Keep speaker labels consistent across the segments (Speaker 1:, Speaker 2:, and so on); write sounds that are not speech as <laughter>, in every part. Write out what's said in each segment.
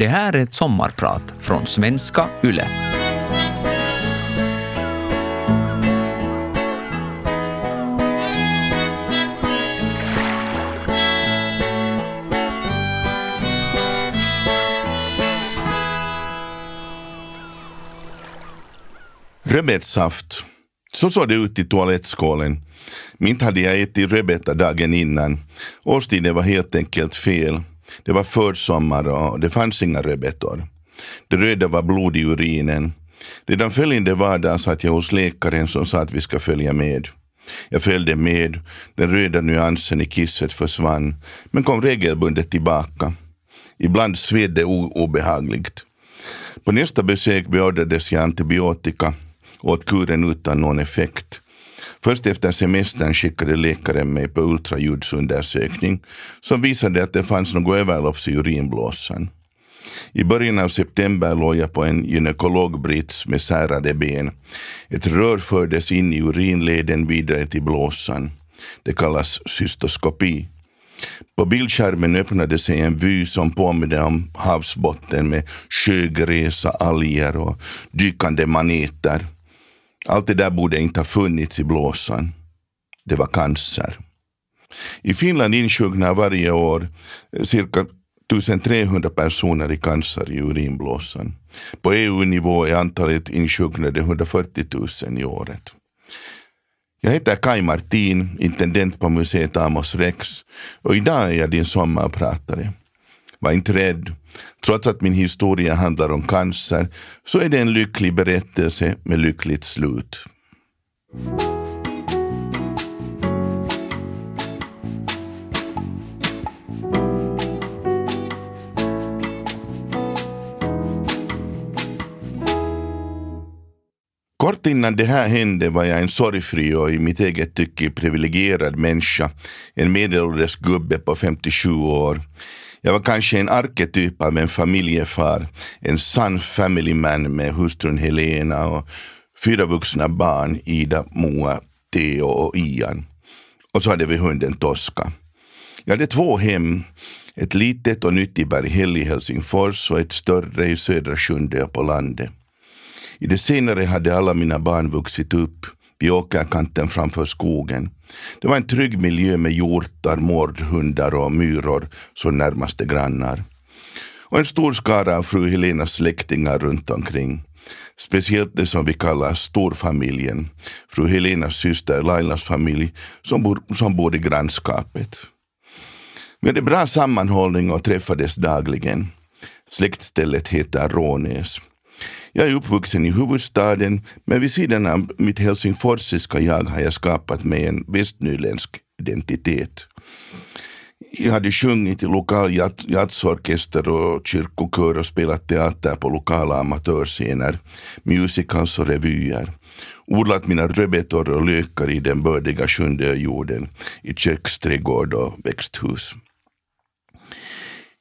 Speaker 1: Det här är ett sommarprat från svenska YLE.
Speaker 2: Rödbetssaft. Så såg det ut i toalettskålen. Inte hade jag ätit rödbeta dagen innan. Årstiden var helt enkelt fel. Det var försommar och det fanns inga rödbetor. Det röda var blod i urinen. Redan följande vardag satt jag hos läkaren som sa att vi ska följa med. Jag följde med. Den röda nyansen i kisset försvann, men kom regelbundet tillbaka. Ibland sved det obehagligt. På nästa besök beordrades jag antibiotika åt kuren utan någon effekt. Först efter semestern skickade läkaren mig på ultraljudsundersökning som visade att det fanns något överlopps i urinblåsan. I början av september låg jag på en gynekologbrits med särade ben. Ett rör fördes in i urinleden vidare till blåsan. Det kallas cystoskopi. På bildskärmen öppnade sig en vy som påminde om havsbotten med sjögräs, alger och dykande maneter. Allt det där borde inte ha funnits i blåsan. Det var cancer. I Finland insjuknar varje år eh, cirka 1300 personer i cancer i urinblåsan. På EU-nivå är antalet insjuknade 140 000 i året. Jag heter Kai Martin, intendent på museet Amos Rex och idag är jag din sommarpratare. Var inte rädd. Trots att min historia handlar om cancer så är det en lycklig berättelse med lyckligt slut. Kort innan det här hände var jag en sorgfri och i mitt eget tycke privilegierad människa. En medelålders gubbe på 57 år. Jag var kanske en arketyp av en familjefar, en sann family man med hustrun Helena och fyra vuxna barn, Ida, Moa, Theo och Ian. Och så hade vi hunden Tosca. Jag hade två hem, ett litet och nytt i Berghäll i Helsingfors och ett större i Södra Sjunde på landet. I det senare hade alla mina barn vuxit upp vid åkerkanten framför skogen. Det var en trygg miljö med hjortar, mårdhundar och myror som närmaste grannar. Och en stor skara av fru Helenas släktingar runt omkring. Speciellt det som vi kallar storfamiljen. Fru Helenas syster Lailas familj som bor, som bor i grannskapet. Vi hade bra sammanhållning och träffades dagligen. Släktstället heter Rånäs. Jag är uppvuxen i huvudstaden, men vid sidan av mitt helsingforsiska jag har jag skapat mig en västnyländsk identitet. Jag hade sjungit i lokal jazzorkester och kyrkokör och spelat teater på lokala amatörscener, musicals och revyer. Odlat mina rödbetor och lökar i den bördiga sjunde jorden, i köksträdgård och växthus.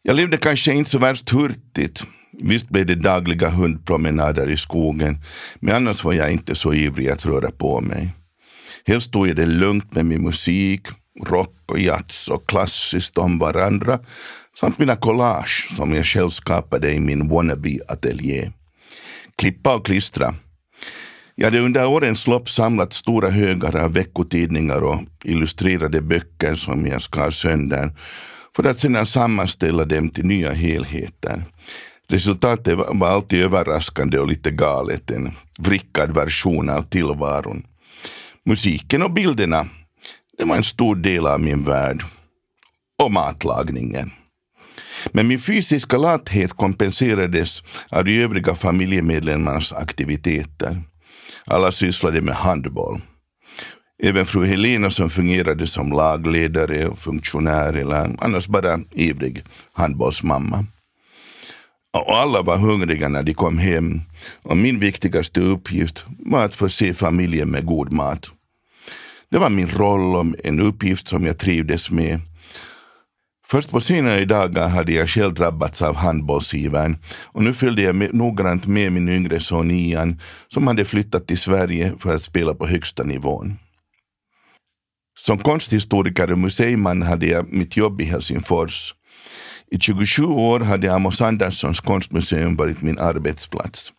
Speaker 2: Jag levde kanske inte så värst hurtigt, Visst blev det dagliga hundpromenader i skogen, men annars var jag inte så ivrig att röra på mig. Helst tog jag det lugnt med min musik, rock och jazz och klassiskt om varandra samt mina collage som jag själv skapade i min wannabe-ateljé. Klippa och klistra. Jag hade under årens lopp samlat stora högar av veckotidningar och illustrerade böcker som jag skar sönder för att sedan sammanställa dem till nya helheter. Resultatet var alltid överraskande och lite galet, en vrickad version av tillvaron. Musiken och bilderna, det var en stor del av min värld. Och matlagningen. Men min fysiska lathet kompenserades av de övriga familjemedlemmarnas aktiviteter. Alla sysslade med handboll. Även fru Helena som fungerade som lagledare och funktionär eller annars bara ivrig handbollsmamma. Och alla var hungriga när de kom hem och min viktigaste uppgift var att förse familjen med god mat. Det var min roll och en uppgift som jag trivdes med. Först på senare dagar hade jag själv drabbats av handbollsivern och nu följde jag med, noggrant med min yngre son Ian som hade flyttat till Sverige för att spela på högsta nivån. Som konsthistoriker och museiman hade jag mitt jobb i Helsingfors i 27 år hade Amos Anderssons konstmuseum varit min arbetsplats.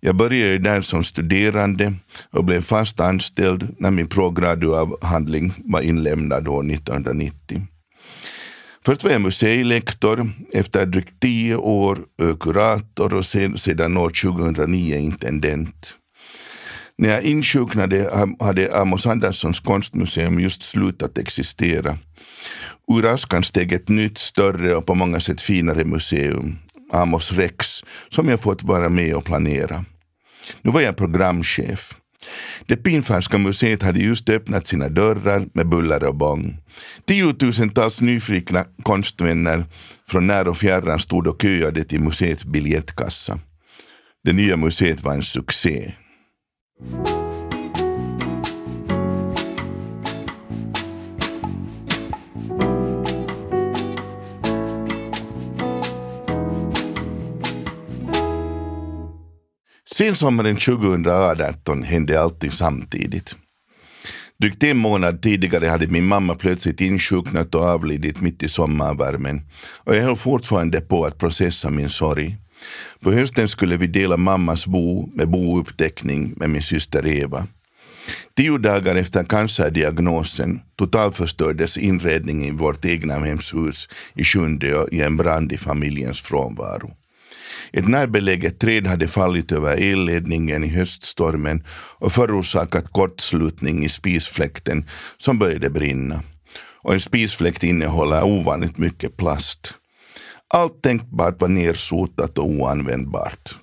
Speaker 2: Jag började där som studerande och blev fast anställd när min prograduavhandling var inlämnad år 1990. Först var jag museilektor, efter drygt tio år kurator och sedan år 2009 intendent. När jag insjuknade hade Amos Anderssons konstmuseum just slutat existera. Ur askan steg ett nytt, större och på många sätt finare museum, Amos Rex, som jag fått vara med och planera. Nu var jag programchef. Det pinfärska museet hade just öppnat sina dörrar med buller och bång. Tiotusentals nyfikna konstvänner från när och fjärran stod och köade till museets biljettkassa. Det nya museet var en succé. Sensommaren 2018 hände allting samtidigt. Drygt en månad tidigare hade min mamma plötsligt insjuknat och avlidit mitt i sommarvärmen och jag höll fortfarande på att processa min sorg. På hösten skulle vi dela mammas bo med bouppteckning med min syster Eva. Tio dagar efter cancerdiagnosen totalförstördes inredningen i vårt egna hemshus i Sjunde i en brand i familjens frånvaro. Ett närbeläget träd hade fallit över elledningen i höststormen och förorsakat kortslutning i spisfläkten som började brinna. Och en spisfläkt innehåller ovanligt mycket plast. Allt tänkbart var nersotat och oanvändbart.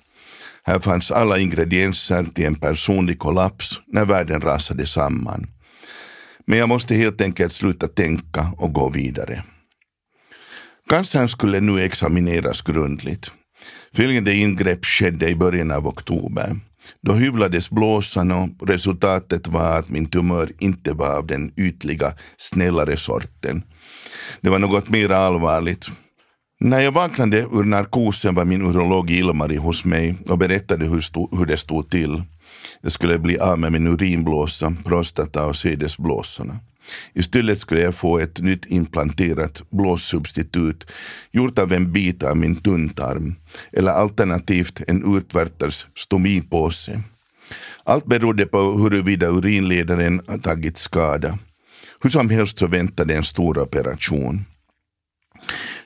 Speaker 2: Här fanns alla ingredienser till en personlig kollaps när världen rasade samman. Men jag måste helt enkelt sluta tänka och gå vidare. Cancern skulle nu examineras grundligt. Följande ingrepp skedde i början av oktober. Då hyvlades blåsan och resultatet var att min tumör inte var av den ytliga, snällare sorten. Det var något mer allvarligt. När jag vaknade ur narkosen var min urolog Ilmari hos mig och berättade hur, stod, hur det stod till. Jag skulle bli av med min urinblåsa, prostata och sedesblåsorna. Istället skulle jag få ett nytt implanterat blåssubstitut gjort av en bit av min tunntarm eller alternativt en utvärters stomipåse. Allt berodde på huruvida urinledaren tagit skada. Hur som helst så väntade en stor operation.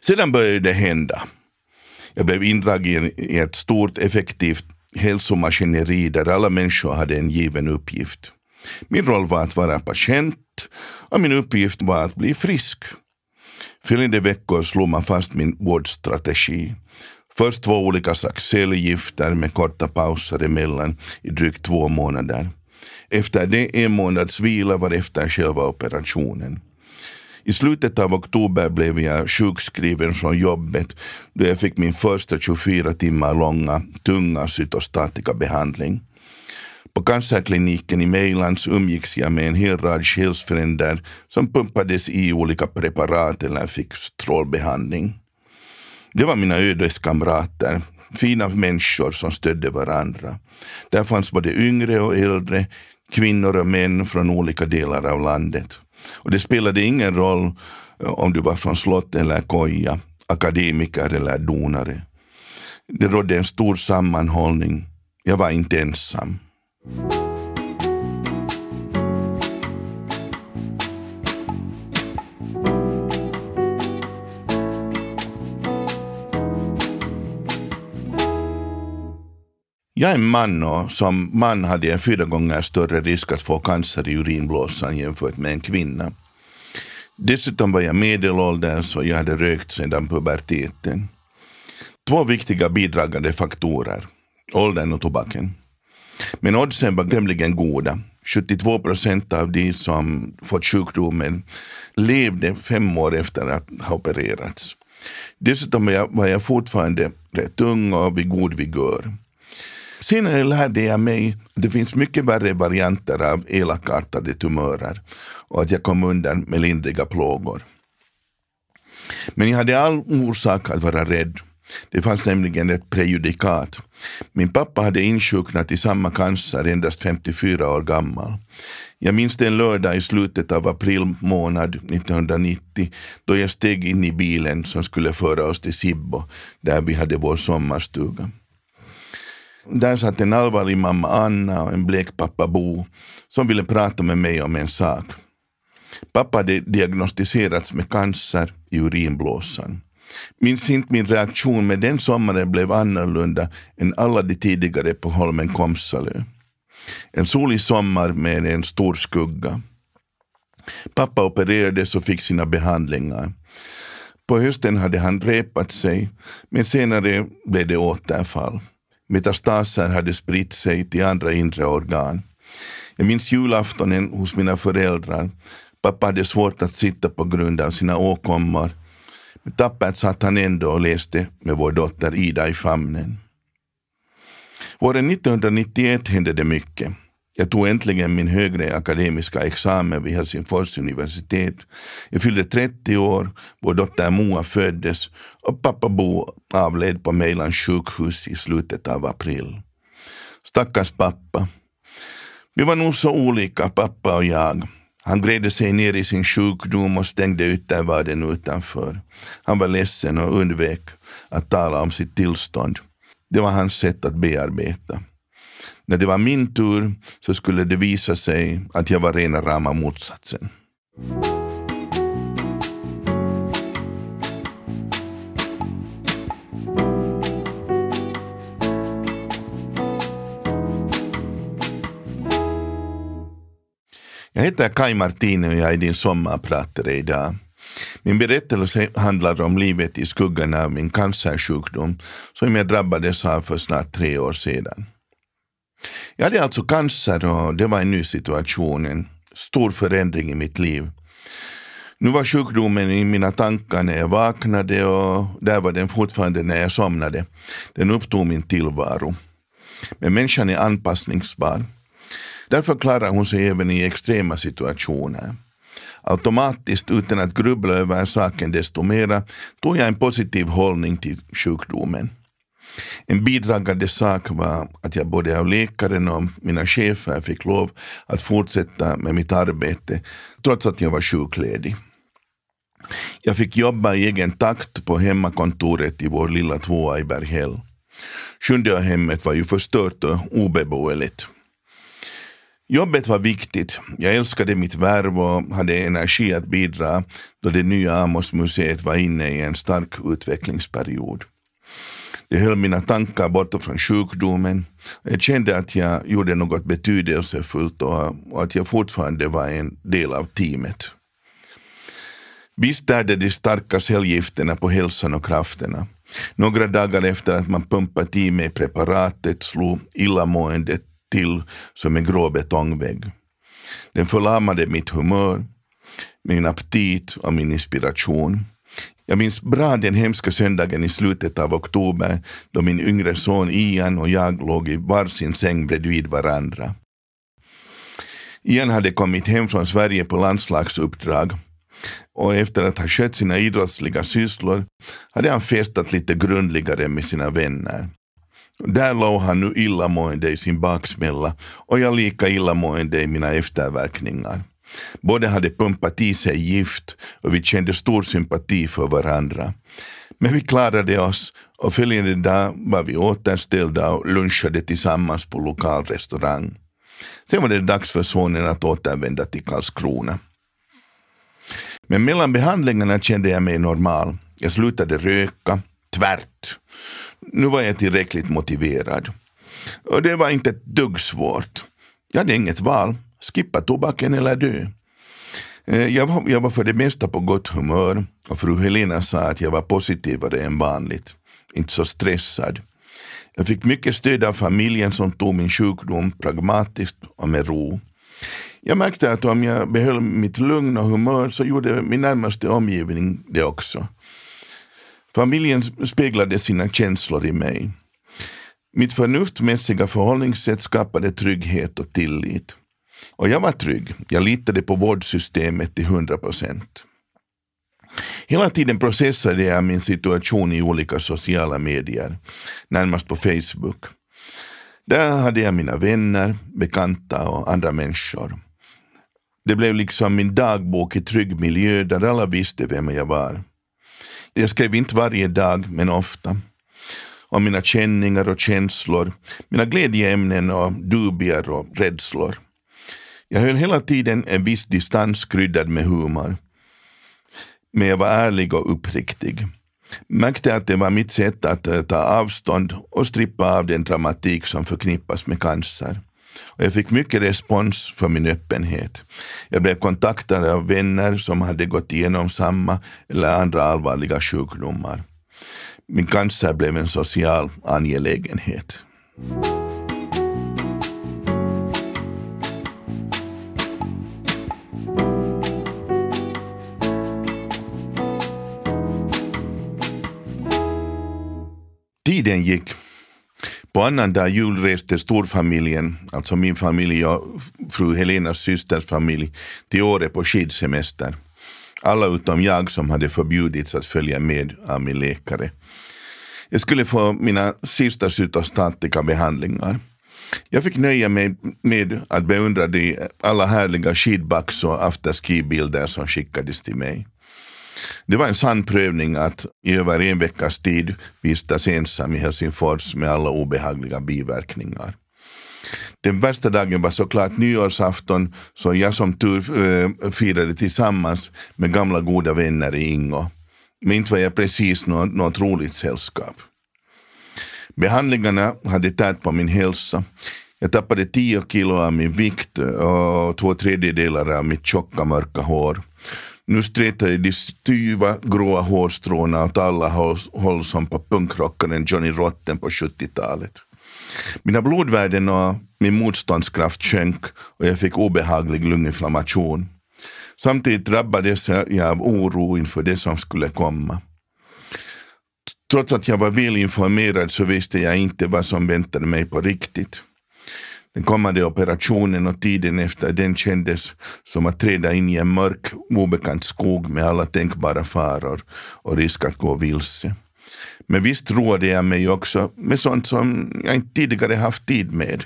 Speaker 2: Sedan började det hända. Jag blev indragen i ett stort effektivt hälsomaskineri där alla människor hade en given uppgift. Min roll var att vara patient och min uppgift var att bli frisk. Följande veckor slog man fast min vårdstrategi. Först två olika slags cellgifter med korta pauser emellan i drygt två månader. Efter det en månads vila var efter själva operationen. I slutet av oktober blev jag sjukskriven från jobbet då jag fick min första 24 timmar långa tunga cytostatikabehandling. På cancerkliniken i Mejlands umgicks jag med en hel rad själsfränder som pumpades i olika preparat eller fick strålbehandling. Det var mina ödeskamrater, fina människor som stödde varandra. Där fanns både yngre och äldre, kvinnor och män från olika delar av landet. Och det spelade ingen roll eh, om du var från slott eller koja, akademiker eller donare. Det rådde en stor sammanhållning. Jag var inte ensam. Jag är man och som man hade jag fyra gånger större risk att få cancer i urinblåsan jämfört med en kvinna. Dessutom var jag medelålders och jag hade rökt sedan puberteten. Två viktiga bidragande faktorer, åldern och tobaken. Men oddsen var tämligen goda. 72 procent av de som fått sjukdomen levde fem år efter att ha opererats. Dessutom var jag, var jag fortfarande rätt ung och vid god vigör. Senare lärde jag mig att det finns mycket värre varianter av elakartade tumörer och att jag kom undan med lindriga plågor. Men jag hade all orsak att vara rädd det fanns nämligen ett prejudikat. Min pappa hade insjuknat i samma cancer endast 54 år gammal. Jag minns en lördag i slutet av april månad 1990 då jag steg in i bilen som skulle föra oss till Sibbo där vi hade vår sommarstuga. Där satt en allvarlig mamma Anna och en blek pappa Bo som ville prata med mig om en sak. Pappa hade diagnostiserats med cancer i urinblåsan. Minns inte min reaktion men den sommaren blev annorlunda än alla de tidigare på Holmen Komsalö. En solig sommar med en stor skugga. Pappa opererades och fick sina behandlingar. På hösten hade han repat sig, men senare blev det återfall. Metastaser hade spritt sig till andra inre organ. Jag minns julaftonen hos mina föräldrar. Pappa hade svårt att sitta på grund av sina åkommor. Men tappert satt han ändå och läste med vår dotter Ida i famnen. Våren 1991 hände det mycket. Jag tog äntligen min högre akademiska examen vid Helsingfors universitet. Jag fyllde 30 år, vår dotter Moa föddes och pappa Bo avled på Mejlans sjukhus i slutet av april. Stackars pappa. Vi var nog så olika, pappa och jag. Han grävde sig ner i sin sjukdom och stängde yttervärlden utanför. Han var ledsen och undvek att tala om sitt tillstånd. Det var hans sätt att bearbeta. När det var min tur så skulle det visa sig att jag var rena rama motsatsen. Jag heter Kai Martini och jag är din sommarpratare idag. Min berättelse handlar om livet i skuggan av min cancersjukdom som jag drabbades av för snart tre år sedan. Jag hade alltså cancer och det var en ny situation, en stor förändring i mitt liv. Nu var sjukdomen i mina tankar när jag vaknade och där var den fortfarande när jag somnade. Den upptog min tillvaro. Men människan är anpassningsbar. Därför klarar hon sig även i extrema situationer. Automatiskt, utan att grubbla över saken desto mera, tog jag en positiv hållning till sjukdomen. En bidragande sak var att jag både av läkaren och mina chefer fick lov att fortsätta med mitt arbete trots att jag var sjukledig. Jag fick jobba i egen takt på hemmakontoret i vår lilla tvåa i Berghäll. Sjunde hemmet var ju förstört och obeboeligt. Jobbet var viktigt. Jag älskade mitt värv och hade energi att bidra då det nya Amos-museet var inne i en stark utvecklingsperiod. Det höll mina tankar borta från sjukdomen. Jag kände att jag gjorde något betydelsefullt och att jag fortfarande var en del av teamet. Visst är det de starka cellgifterna på hälsan och krafterna. Några dagar efter att man pumpat i mig preparatet slog illamåendet till som en grå betongvägg. Den förlamade mitt humör, min aptit och min inspiration. Jag minns bra den hemska söndagen i slutet av oktober då min yngre son Ian och jag låg i varsin säng bredvid varandra. Ian hade kommit hem från Sverige på landslagsuppdrag och efter att ha skött sina idrottsliga sysslor hade han festat lite grundligare med sina vänner. Där låg han nu illamående i sin baksmälla och jag lika illamående i mina efterverkningar. Båda hade pumpat i sig gift och vi kände stor sympati för varandra. Men vi klarade oss och följande dag var vi återställda och lunchade tillsammans på lokal restaurang. Sen var det dags för sonen att återvända till Karlskrona. Men mellan behandlingarna kände jag mig normal. Jag slutade röka, tvärt. Nu var jag tillräckligt motiverad. Och det var inte ett dugg svårt. Jag hade inget val. Skippa tobaken eller dö. Eh, jag var, jag var för det mesta på gott humör och fru Helena sa att jag var positivare än vanligt. Inte så stressad. Jag fick mycket stöd av familjen som tog min sjukdom pragmatiskt och med ro. Jag märkte att om jag behöll mitt lugn och humör så gjorde min närmaste omgivning det också. Familjen speglade sina känslor i mig. Mitt förnuftmässiga förhållningssätt skapade trygghet och tillit. Och jag var trygg. Jag litade på vårdsystemet till hundra procent. Hela tiden processade jag min situation i olika sociala medier, närmast på Facebook. Där hade jag mina vänner, bekanta och andra människor. Det blev liksom min dagbok i trygg miljö där alla visste vem jag var. Jag skrev inte varje dag, men ofta. Om mina känningar och känslor, mina glädjeämnen och dubier och rädslor. Jag höll hela tiden en viss distans kryddad med humor. Men jag var ärlig och uppriktig. Märkte att det var mitt sätt att eh, ta avstånd och strippa av den dramatik som förknippas med cancer. Och jag fick mycket respons för min öppenhet. Jag blev kontaktad av vänner som hade gått igenom samma eller andra allvarliga sjukdomar. Min cancer blev en social angelägenhet. Tiden gick. På annandag jul reste storfamiljen, alltså min familj och fru Helenas systers familj, till Åre på skidsemester. Alla utom jag som hade förbjudits att följa med av min läkare. Jag skulle få mina sista cytostatika behandlingar. Jag fick nöja mig med att beundra de alla härliga skidbacks och afterski-bilder som skickades till mig. Det var en sann prövning att i över en veckas tid vistas ensam i Helsingfors med alla obehagliga biverkningar. Den värsta dagen var såklart nyårsafton, så jag som tur äh, firade tillsammans med gamla goda vänner i Ingo. Men inte var jag precis något, något roligt sällskap. Behandlingarna hade tärt på min hälsa. Jag tappade 10 kilo av min vikt och två tredjedelar av mitt tjocka mörka hår. Nu stretade de styva gråa hårstråna åt alla håll som på punkrockaren Johnny Rotten på 70-talet. Mina blodvärden och min motståndskraft sjönk och jag fick obehaglig lunginflammation. Samtidigt drabbades jag av oro inför det som skulle komma. Trots att jag var väl informerad så visste jag inte vad som väntade mig på riktigt. Den kommande operationen och tiden efter den kändes som att träda in i en mörk, obekant skog med alla tänkbara faror och risk att gå vilse. Men visst roade jag mig också med sånt som jag inte tidigare haft tid med.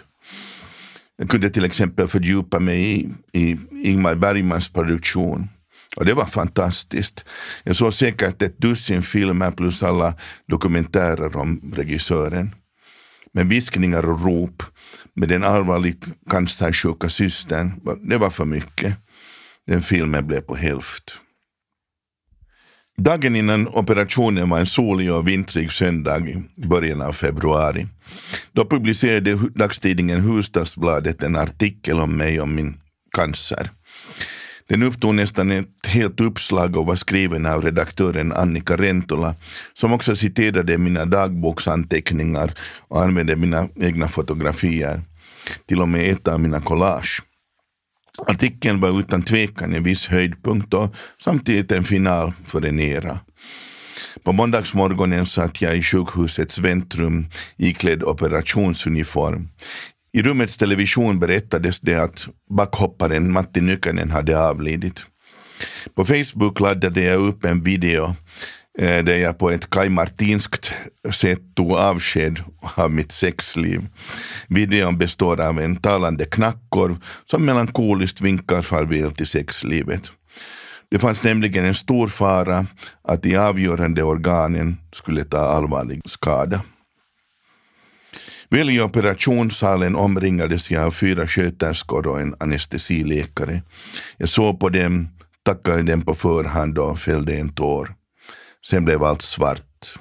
Speaker 2: Jag kunde till exempel fördjupa mig i, i Ingmar Bergmans produktion. Och det var fantastiskt. Jag såg säkert ett dussin filmer plus alla dokumentärer om regissören. Med viskningar och rop med den allvarligt cancersjuka systern, det var för mycket. Den filmen blev på hälft. Dagen innan operationen var en solig och vintrig söndag i början av februari. Då publicerade dagstidningen Hustadsbladet en artikel om mig och min cancer. Den upptog nästan ett helt uppslag och var skriven av redaktören Annika Rentola, som också citerade mina dagboksanteckningar och använde mina egna fotografier. Till och med ett av mina collage. Artikeln var utan tvekan en viss höjdpunkt och samtidigt en final för en era. På måndagsmorgonen satt jag i sjukhusets väntrum iklädd operationsuniform. I rummets television berättades det att backhopparen Matti Nykänen hade avlidit. På Facebook laddade jag upp en video eh, där jag på ett kajmartinskt sätt tog avsked av mitt sexliv. Videon består av en talande knackkorv som melankoliskt vinkar farväl till sexlivet. Det fanns nämligen en stor fara att de avgörande organen skulle ta allvarlig skada. Väl i operationssalen omringades jag av fyra sköterskor och en anestesiläkare. Jag såg på dem, tackade dem på förhand och fällde en tår. Sen blev allt svart.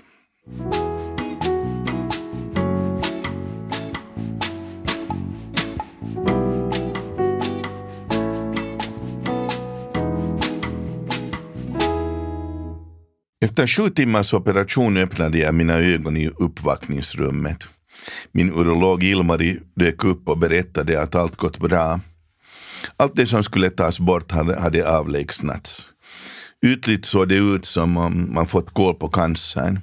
Speaker 2: Efter sju timmars operation öppnade jag mina ögon i uppvakningsrummet. Min urolog Ilmari dök upp och berättade att allt gått bra. Allt det som skulle tas bort hade, hade avlägsnats. Ytligt såg det ut som om man fått koll på cancern.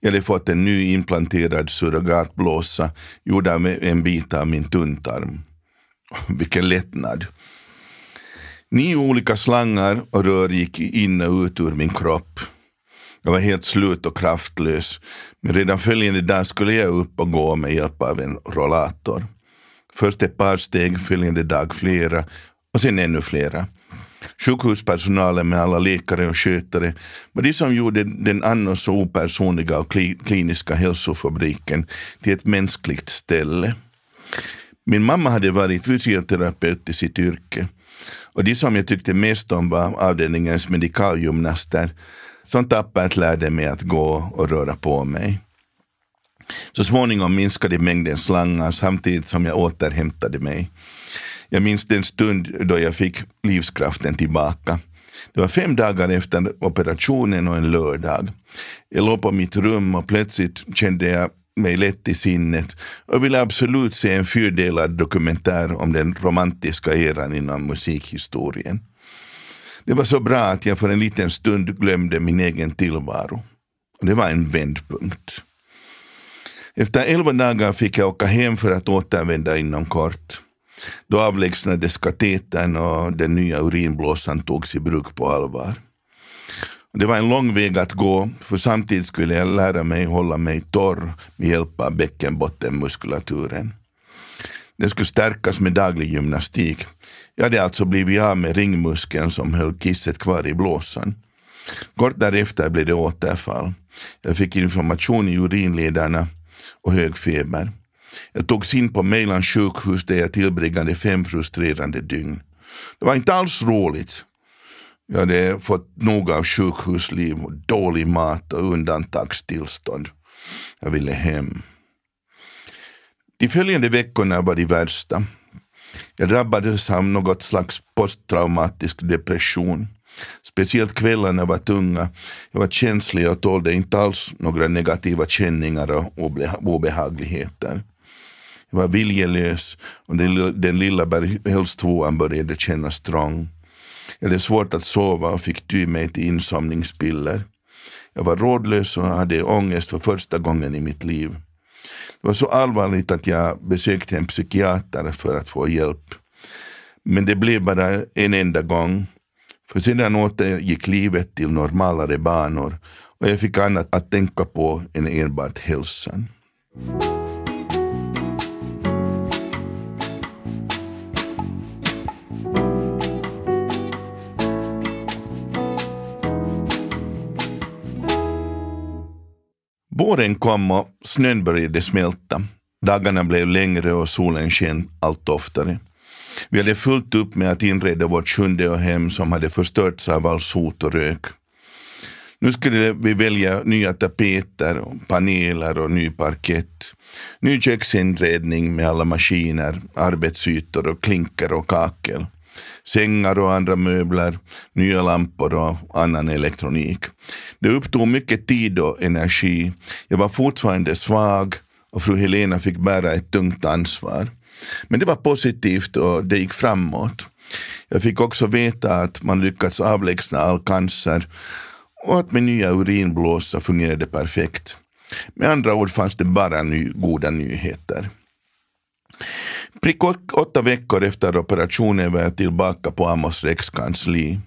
Speaker 2: Jag hade fått en ny implanterad surrogatblåsa gjord av en bit av min tunntarm. <laughs> Vilken lättnad. Nio olika slangar och rör gick in och ut ur min kropp. Jag var helt slut och kraftlös, men redan följande dag skulle jag upp och gå med hjälp av en rollator. Först ett par steg, följande dag flera och sen ännu flera. Sjukhuspersonalen med alla läkare och skötare var de som gjorde den annars så opersonliga och kliniska hälsofabriken till ett mänskligt ställe. Min mamma hade varit fysioterapeut i sitt yrke och de som jag tyckte mest om var avdelningens medikalgymnaster som tappert lärde mig att gå och röra på mig. Så småningom minskade mängden slangar samtidigt som jag återhämtade mig. Jag minns den stund då jag fick livskraften tillbaka. Det var fem dagar efter operationen och en lördag. Jag låg på mitt rum och plötsligt kände jag mig lätt i sinnet och ville absolut se en fyrdelad dokumentär om den romantiska eran inom musikhistorien. Det var så bra att jag för en liten stund glömde min egen tillvaro. Det var en vändpunkt. Efter elva dagar fick jag åka hem för att återvända inom kort. Då avlägsnades katetern och den nya urinblåsan togs i bruk på allvar. Det var en lång väg att gå, för samtidigt skulle jag lära mig hålla mig torr med hjälp av bäckenbottenmuskulaturen. Den skulle stärkas med daglig gymnastik. Jag hade alltså blivit av med ringmuskeln som höll kisset kvar i blåsan. Kort därefter blev det återfall. Jag fick information i urinledarna och hög feber. Jag togs in på Mejlans sjukhus där jag tillbringade fem frustrerande dygn. Det var inte alls roligt. Jag hade fått nog av sjukhusliv och dålig mat och undantagstillstånd. Jag ville hem. De följande veckorna var de värsta. Jag drabbades av något slags posttraumatisk depression. Speciellt kvällarna var tunga. Jag var känslig och tålde inte alls några negativa känningar och obehagligheter. Jag var viljelös och den, lilla berghällstvåan började kännas trång. Jag hade svårt att sova och fick ty mig till insomningspiller. Jag var rådlös och hade ångest för första gången i mitt liv. Det var så allvarligt att jag besökte en psykiater för att få hjälp. Men det blev bara en enda gång. För sedan återgick livet till normalare banor och jag fick annat att tänka på än enbart hälsan. Våren kom och snön började smälta. Dagarna blev längre och solen sken allt oftare. Vi hade fullt upp med att inreda vårt sjunde hem som hade förstörts av all sot och rök. Nu skulle vi välja nya tapeter, paneler och ny parkett. Ny köksinredning med alla maskiner, arbetsytor och klinker och kakel sängar och andra möbler, nya lampor och annan elektronik. Det upptog mycket tid och energi. Jag var fortfarande svag och fru Helena fick bära ett tungt ansvar. Men det var positivt och det gick framåt. Jag fick också veta att man lyckats avlägsna all cancer och att min nya urinblåsa fungerade perfekt. Med andra ord fanns det bara ny, goda nyheter. Prick åtta veckor efter operationen var jag tillbaka på Amos Rex kansli.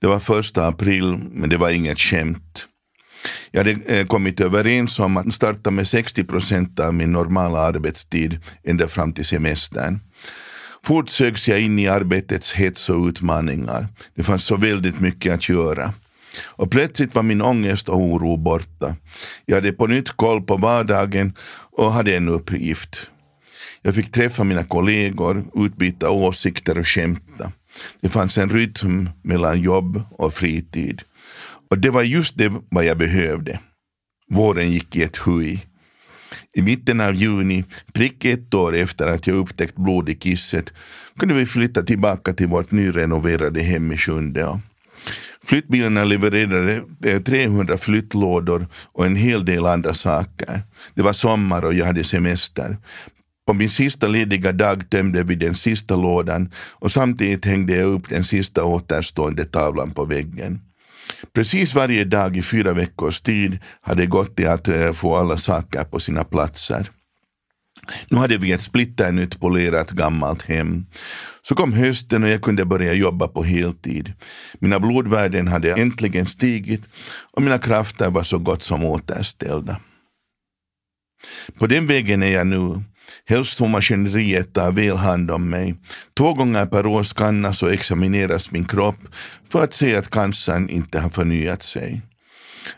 Speaker 2: Det var första april, men det var inget skämt. Jag hade eh, kommit överens om att starta med 60 procent av min normala arbetstid ända fram till semestern. Fort sögs jag in i arbetets hets och utmaningar. Det fanns så väldigt mycket att göra. Och plötsligt var min ångest och oro borta. Jag hade på nytt koll på vardagen och hade en uppgift. Jag fick träffa mina kollegor, utbyta åsikter och skämta. Det fanns en rytm mellan jobb och fritid. Och det var just det vad jag behövde. Våren gick i ett huj. I mitten av juni, prick ett år efter att jag upptäckt blod i kisset, kunde vi flytta tillbaka till vårt nyrenoverade hem i Sjunde. Flyttbilarna levererade eh, 300 flyttlådor och en hel del andra saker. Det var sommar och jag hade semester. På min sista lediga dag tömde vi den sista lådan och samtidigt hängde jag upp den sista återstående tavlan på väggen. Precis varje dag i fyra veckors tid hade gått till att eh, få alla saker på sina platser. Nu hade vi ett splitternytt polerat gammalt hem. Så kom hösten och jag kunde börja jobba på heltid. Mina blodvärden hade äntligen stigit och mina krafter var så gott som återställda. På den vägen är jag nu. Hälsomaskineriet tar väl hand om mig. Två gånger per år skannas och examineras min kropp för att se att cancern inte har förnyat sig.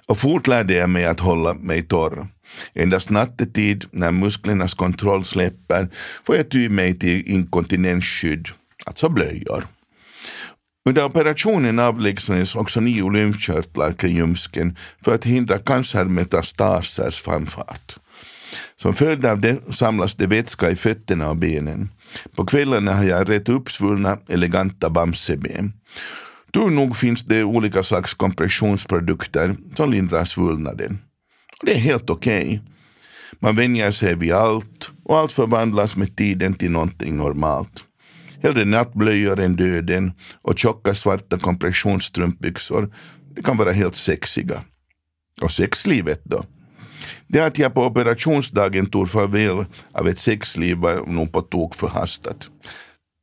Speaker 2: Och fort lärde jag mig att hålla mig torr. Endast nattetid, när musklernas kontroll släpper, får jag ty mig till inkontinensskydd, alltså blöjor. Under operationen avlägsnades också nio lymfkörtlar kring ljumsken för att hindra cancermetastasers framfart. Som följd av det samlas det vätska i fötterna och benen. På kvällarna har jag rätt uppsvullna, eleganta bamseben. Tur nog finns det olika slags kompressionsprodukter som lindrar svullnaden. Det är helt okej. Okay. Man vänjer sig vid allt och allt förvandlas med tiden till någonting normalt. Hellre nattblöjor än döden och tjocka svarta kompressionsstrumpbyxor. Det kan vara helt sexiga. Och sexlivet då? Det att jag på operationsdagen tog farväl av ett sexliv var nog på tok förhastat.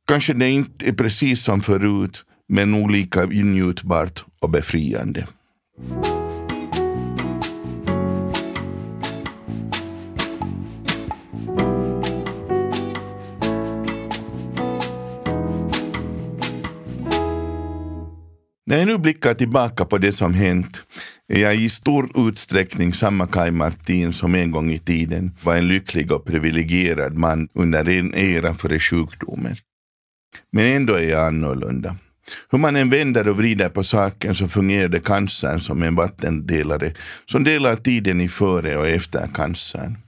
Speaker 2: Kanske det inte är precis som förut, men nog lika njutbart och befriande. När jag nu blickar tillbaka på det som hänt är jag i stor utsträckning samma Kai Martin som en gång i tiden var en lycklig och privilegierad man under en era före sjukdomen. Men ändå är jag annorlunda. Hur man än vänder och vrider på saken så fungerade cancern som en vattendelare som delar tiden i före och efter cancern.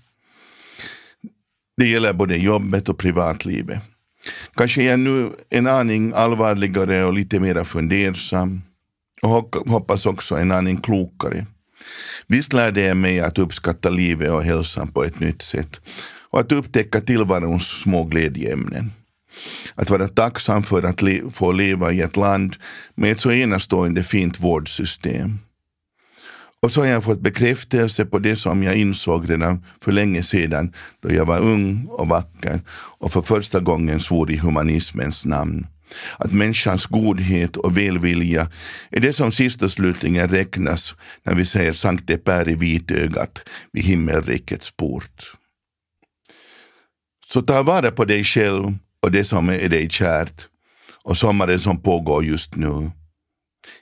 Speaker 2: Det gäller både jobbet och privatlivet. Kanske är jag nu en aning allvarligare och lite mer fundersam och hoppas också en aning klokare. Visst lärde jag mig att uppskatta livet och hälsan på ett nytt sätt och att upptäcka tillvarons små glädjeämnen. Att vara tacksam för att le få leva i ett land med ett så enastående fint vårdsystem. Och så har jag fått bekräftelse på det som jag insåg redan för länge sedan då jag var ung och vacker och för första gången svor i humanismens namn. Att människans godhet och välvilja är det som sist och slutligen räknas när vi säger Sankte Per i vitögat vid himmelrikets port. Så ta vara på dig själv och det som är dig kärt och sommaren som pågår just nu.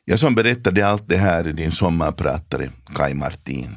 Speaker 2: Jag som berättade allt det här är din sommarpratare Kai Martin.